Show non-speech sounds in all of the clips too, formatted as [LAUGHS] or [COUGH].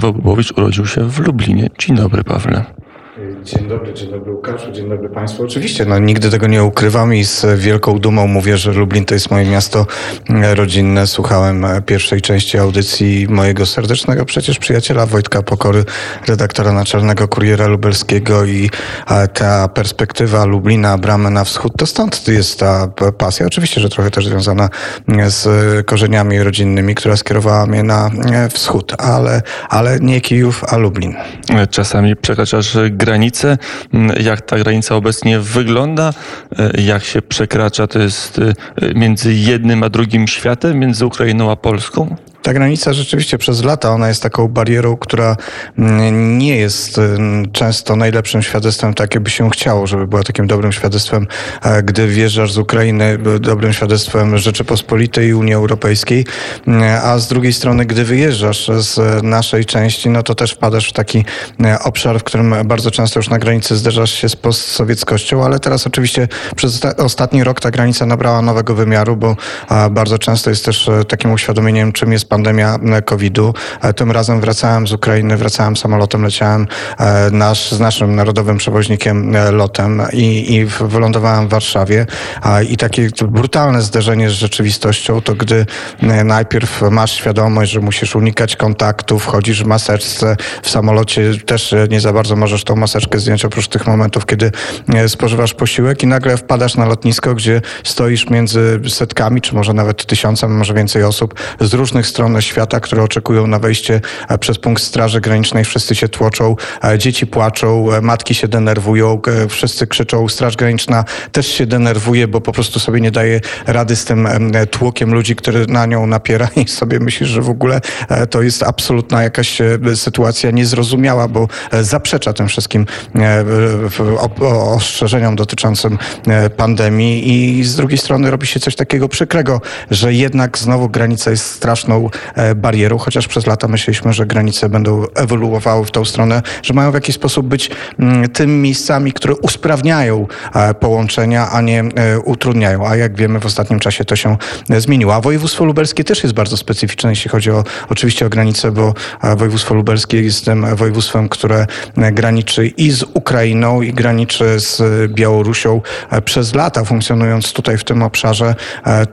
Paweł Bobowicz urodził się w Lublinie. Dzień dobry, Pawle. Dzień dobry, dzień dobry Łukaszu, dzień dobry Państwu. Oczywiście, no, nigdy tego nie ukrywam i z wielką dumą mówię, że Lublin to jest moje miasto e, rodzinne. Słuchałem e, pierwszej części audycji mojego serdecznego przecież przyjaciela Wojtka Pokory, redaktora naczelnego Kuriera Lubelskiego i ta perspektywa Lublina, bramy na wschód, to stąd jest ta pasja. Oczywiście, że trochę też związana z korzeniami rodzinnymi, która skierowała mnie na wschód, ale, ale nie Kijów, a Lublin. Czasami przekraczasz granice. Mm, jak ta granica obecnie wygląda, e, jak się przekracza, to jest e, między jednym a drugim światem, między Ukrainą a Polską? Ta granica rzeczywiście przez lata ona jest taką barierą, która mm, nie jest mm, często najlepszym świadectwem, tak jakby się chciało, żeby była takim dobrym świadectwem, e, gdy wjeżdżasz z Ukrainy, dobrym świadectwem Rzeczypospolitej i Unii Europejskiej, mm, a z drugiej strony, gdy wyjeżdżasz z naszej części, no to też wpadasz w taki e, obszar, w którym bardzo często już na granicy zderzasz się z postsowieckością, ale teraz oczywiście przez ostatni rok ta granica nabrała nowego wymiaru, bo bardzo często jest też e, takim uświadomieniem, czym jest pandemia e, COVID-u. E, tym razem wracałem z Ukrainy, wracałem samolotem, leciałem e, nasz, z naszym narodowym przewoźnikiem lotem i, i wylądowałem w Warszawie. I takie brutalne zderzenie z rzeczywistością to gdy najpierw masz świadomość, że musisz unikać kontaktu, wchodzisz w maseczce, w samolocie też nie za bardzo możesz tą maseczkę zdjąć oprócz tych momentów, kiedy spożywasz posiłek i nagle wpadasz na lotnisko, gdzie stoisz między setkami, czy może nawet tysiącem, może więcej osób z różnych stron stron świata, które oczekują na wejście e, przez punkt Straży Granicznej. Wszyscy się tłoczą, e, dzieci płaczą, e, matki się denerwują, wszyscy krzyczą. Straż Graniczna też się denerwuje, bo po prostu sobie nie daje rady z tym tłokiem ludzi, który na nią napiera [LAUGHS] i sobie myślisz, że w ogóle to jest absolutna jakaś sytuacja niezrozumiała, bo zaprzecza tym wszystkim ostrzeżeniom dotyczącym pandemii i z drugiej strony robi się coś takiego przykrego, że jednak znowu granica jest straszną E, barierą, chociaż przez lata myśleliśmy, że granice będą ewoluowały w tą stronę, że mają w jakiś sposób być mm, tym miejscami, które usprawniają e, połączenia, a nie e, utrudniają. A jak wiemy, w ostatnim czasie to się zmieniło. A województwo lubelskie też jest bardzo specyficzne, jeśli chodzi o oczywiście o granice, bo województwo lubelskie jest tym województwem, które graniczy i z Ukrainą, i graniczy z Białorusią. Przez lata funkcjonując tutaj w tym obszarze,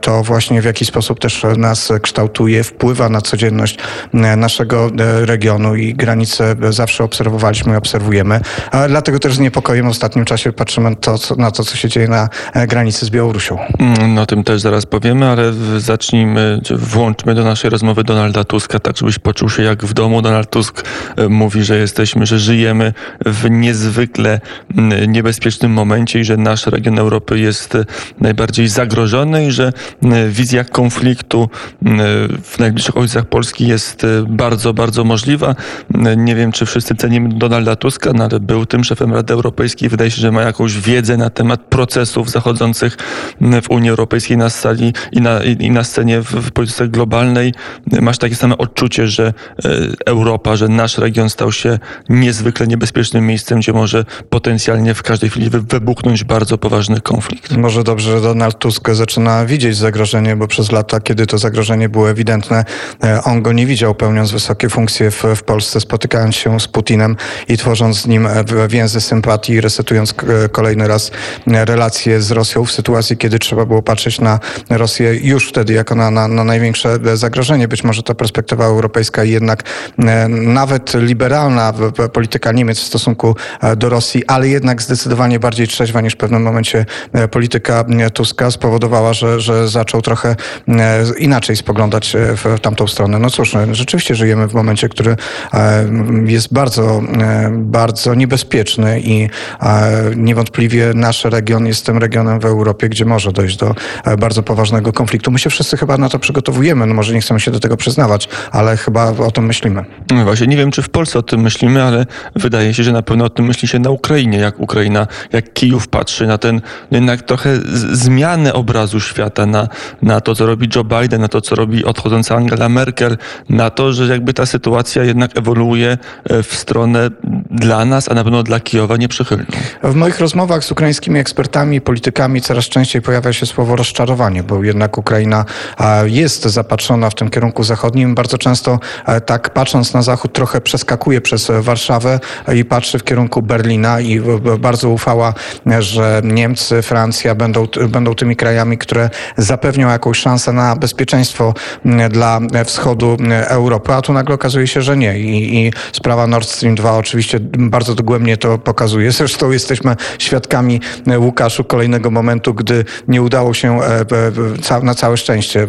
to właśnie w jakiś sposób też nas kształtuje, wpływa wpływa na codzienność e, naszego e, regionu i granice zawsze obserwowaliśmy i obserwujemy. Dlatego też z niepokojem w ostatnim czasie patrzymy to, na to, co się dzieje na e, granicy z Białorusią. Mm, no o tym też zaraz powiemy, ale zacznijmy, włączmy do naszej rozmowy Donalda Tuska, tak żebyś poczuł się jak w domu. Donald Tusk mówi, że jesteśmy, że żyjemy w niezwykle mm, niebezpiecznym momencie i że nasz region Europy jest najbardziej zagrożony i że wizja konfliktu w najbliższym najbliższych ojcach Polski jest e, bardzo, bardzo możliwa. E, nie wiem, czy wszyscy cenimy Donalda Tuska, no ale był tym szefem Rady Europejskiej. Wydaje się, że ma jakąś wiedzę na temat procesów zachodzących w Unii Europejskiej na sali i na, i na scenie w, w polityce globalnej. Masz takie same odczucie, że e, Europa, że nasz region stał się niezwykle niebezpiecznym miejscem, gdzie może potencjalnie w każdej chwili wybuchnąć bardzo poważny konflikt. Może dobrze, że Donald Tusk zaczyna widzieć zagrożenie, bo przez lata, kiedy to zagrożenie było ewidentne, on go nie widział pełniąc wysokie funkcje w, w Polsce, spotykając się z Putinem i tworząc z nim e, więzy sympatii, resetując e, kolejny raz relacje z Rosją w sytuacji, kiedy trzeba było patrzeć na Rosję już wtedy jako na, na, na największe zagrożenie. Być może ta perspektywa europejska i jednak nawet liberalna polityka Niemiec w stosunku do Rosji, ale jednak zdecydowanie bardziej trzeźwa niż w pewnym momencie polityka Tuska spowodowała, że, że zaczął trochę inaczej spoglądać w w tamtą stronę. No cóż, no, rzeczywiście żyjemy w momencie, który e, jest bardzo, e, bardzo niebezpieczny i e, niewątpliwie nasz region jest tym regionem w Europie, gdzie może dojść do bardzo poważnego konfliktu. My się wszyscy chyba na to przygotowujemy. No może nie chcemy się do tego przyznawać, ale chyba o tym myślimy. No właśnie, nie wiem, czy w Polsce o tym myślimy, ale wydaje się, że na pewno o tym myśli się na Ukrainie, jak Ukraina, jak Kijów patrzy na ten jednak trochę zmianę obrazu świata, na, na to, co robi Joe Biden, na to, co robi odchodząca Angela Angela Merkel na to, że jakby ta sytuacja jednak ewoluuje w stronę dla nas, a na pewno dla Kijowa nieprzychylną. W moich rozmowach z ukraińskimi ekspertami, politykami coraz częściej pojawia się słowo rozczarowanie, bo jednak Ukraina jest zapatrzona w tym kierunku zachodnim. Bardzo często tak patrząc na zachód trochę przeskakuje przez Warszawę i patrzy w kierunku Berlina i bardzo ufała, że Niemcy, Francja będą, będą tymi krajami, które zapewnią jakąś szansę na bezpieczeństwo dla wschodu Europy, a tu nagle okazuje się, że nie. I, i sprawa Nord Stream 2 oczywiście bardzo dogłębnie to pokazuje. Zresztą jesteśmy świadkami, Łukaszu, kolejnego momentu, gdy nie udało się na całe szczęście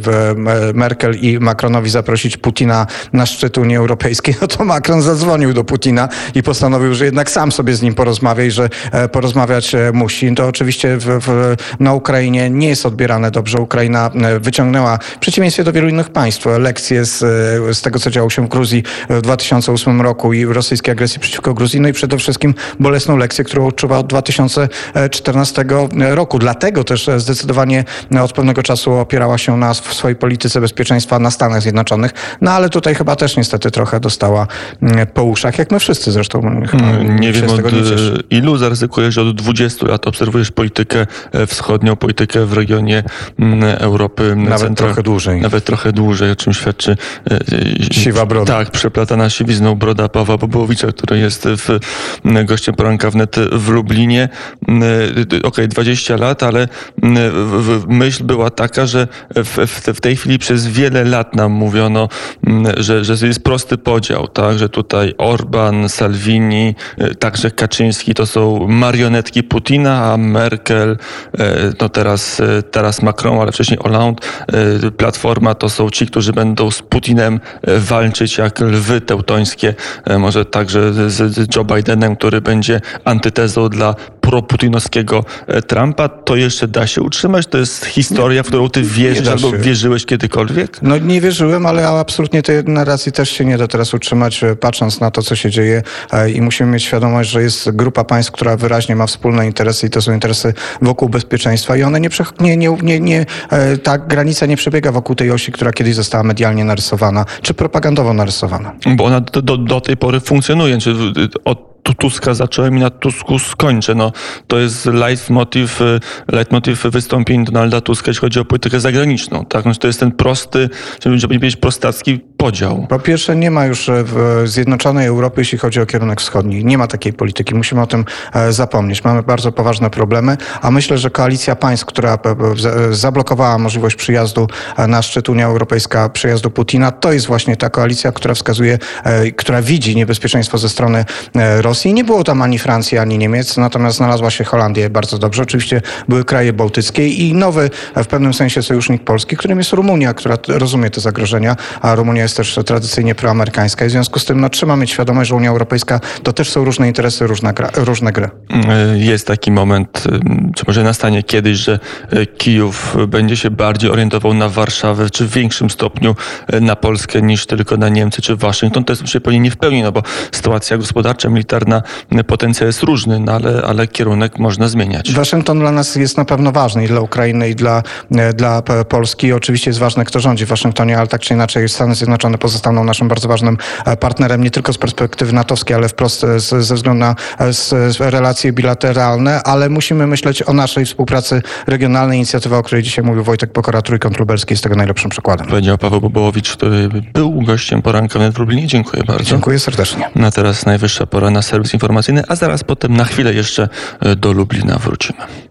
Merkel i Macronowi zaprosić Putina na szczyt Unii Europejskiej, [LAUGHS] no to Macron zadzwonił do Putina i postanowił, że jednak sam sobie z nim porozmawia i że porozmawiać musi. To oczywiście w, w, na Ukrainie nie jest odbierane dobrze. Ukraina wyciągnęła, w przeciwieństwie do wielu innych państw, lekcje z, z tego, co działo się w Gruzji w 2008 roku i rosyjskiej agresji przeciwko Gruzji, no i przede wszystkim bolesną lekcję, którą odczuwa od 2014 roku. Dlatego też zdecydowanie od pewnego czasu opierała się na, w swojej polityce bezpieczeństwa na Stanach Zjednoczonych. No ale tutaj chyba też niestety trochę dostała mm, po uszach, jak my wszyscy zresztą. Hmm, nie wiem od nie ilu zaryzykujesz, od 20 lat obserwujesz politykę e, wschodnią, politykę w regionie mm, Europy. Nawet trochę dłużej. Nawet trochę dłużej, czym świadczy e, e, Siwa broda. Tak, przeplatana siwizną broda Pawła Bobołowicza, który jest w, gościem poranka wnet w Lublinie. Okej, okay, 20 lat, ale myśl była taka, że w, w tej chwili przez wiele lat nam mówiono, że, że jest prosty podział, tak, że tutaj Orban, Salvini, także Kaczyński to są marionetki Putina, a Merkel, no teraz, teraz Macron, ale wcześniej Hollande, Platforma to są ci, którzy będą z Putinem walczyć jak lwy teutońskie, może także z Joe Bidenem, który będzie antytezą dla proputinowskiego e, Trumpa, to jeszcze da się utrzymać? To jest historia, w którą ty wierzysz albo wierzyłeś kiedykolwiek? No nie wierzyłem, ale absolutnie tej narracji też się nie da teraz utrzymać, e, patrząc na to, co się dzieje e, i musimy mieć świadomość, że jest grupa państw, która wyraźnie ma wspólne interesy i to są interesy wokół bezpieczeństwa i one nie, nie, nie, nie, nie ta granica nie przebiega wokół tej osi, która kiedyś została medialnie narysowana, czy propagandowo narysowana. Bo ona do, do, do tej pory funkcjonuje, czy od Tuska zacząłem i na Tusku skończę. No, to jest leitmotiv, y, leitmotiv wystąpień Donalda Tuska, jeśli chodzi o politykę zagraniczną. Tak? No, to jest ten prosty, żeby powiedzieć prostacki podział. Po pierwsze, nie ma już e, w Zjednoczonej Europy, jeśli chodzi o kierunek wschodni. Nie ma takiej polityki. Musimy o tym e, zapomnieć. Mamy bardzo poważne problemy, a myślę, że koalicja państw, która e, zablokowała możliwość przyjazdu na szczyt Unia Europejska, przyjazdu Putina, to jest właśnie ta koalicja, która wskazuje, która widzi niebezpieczeństwo ze strony Rosji Rosji. Nie było tam ani Francji, ani Niemiec, natomiast znalazła się Holandia bardzo dobrze. Oczywiście były kraje bałtyckie i nowy w pewnym sensie sojusznik Polski, którym jest Rumunia, która rozumie te zagrożenia, a Rumunia jest też tradycyjnie proamerykańska. I w związku z tym no, trzeba mieć świadomość, że Unia Europejska to też są różne interesy, różne, gra, różne gry. Jest taki moment, czy może nastanie kiedyś, że Kijów będzie się bardziej orientował na Warszawę, czy w większym stopniu na Polskę niż tylko na Niemcy czy Waszyngton. To jest się pewnie nie w pełni, no bo sytuacja gospodarcza, militarna militarna potencja jest różny, no ale, ale kierunek można zmieniać. Waszyngton dla nas jest na pewno ważny i dla Ukrainy, i dla, e, dla Polski. Oczywiście jest ważne, kto rządzi w Waszyngtonie, ale tak czy inaczej Stany Zjednoczone pozostaną naszym bardzo ważnym e, partnerem, nie tylko z perspektywy natowskiej, ale wprost z, ze względu na z relacje bilateralne, ale musimy myśleć o naszej współpracy regionalnej. Inicjatywa, o której dzisiaj mówił Wojtek Pokora, Trójkąt Lubelski jest tego najlepszym przykładem. Powiedział Paweł Bobołowicz, który był gościem poranka w Lublinie. Dziękuję bardzo. Dziękuję serdecznie. Na teraz najwyższa pora na serwis informacyjny, a zaraz potem na chwilę jeszcze e, do Lublina wrócimy.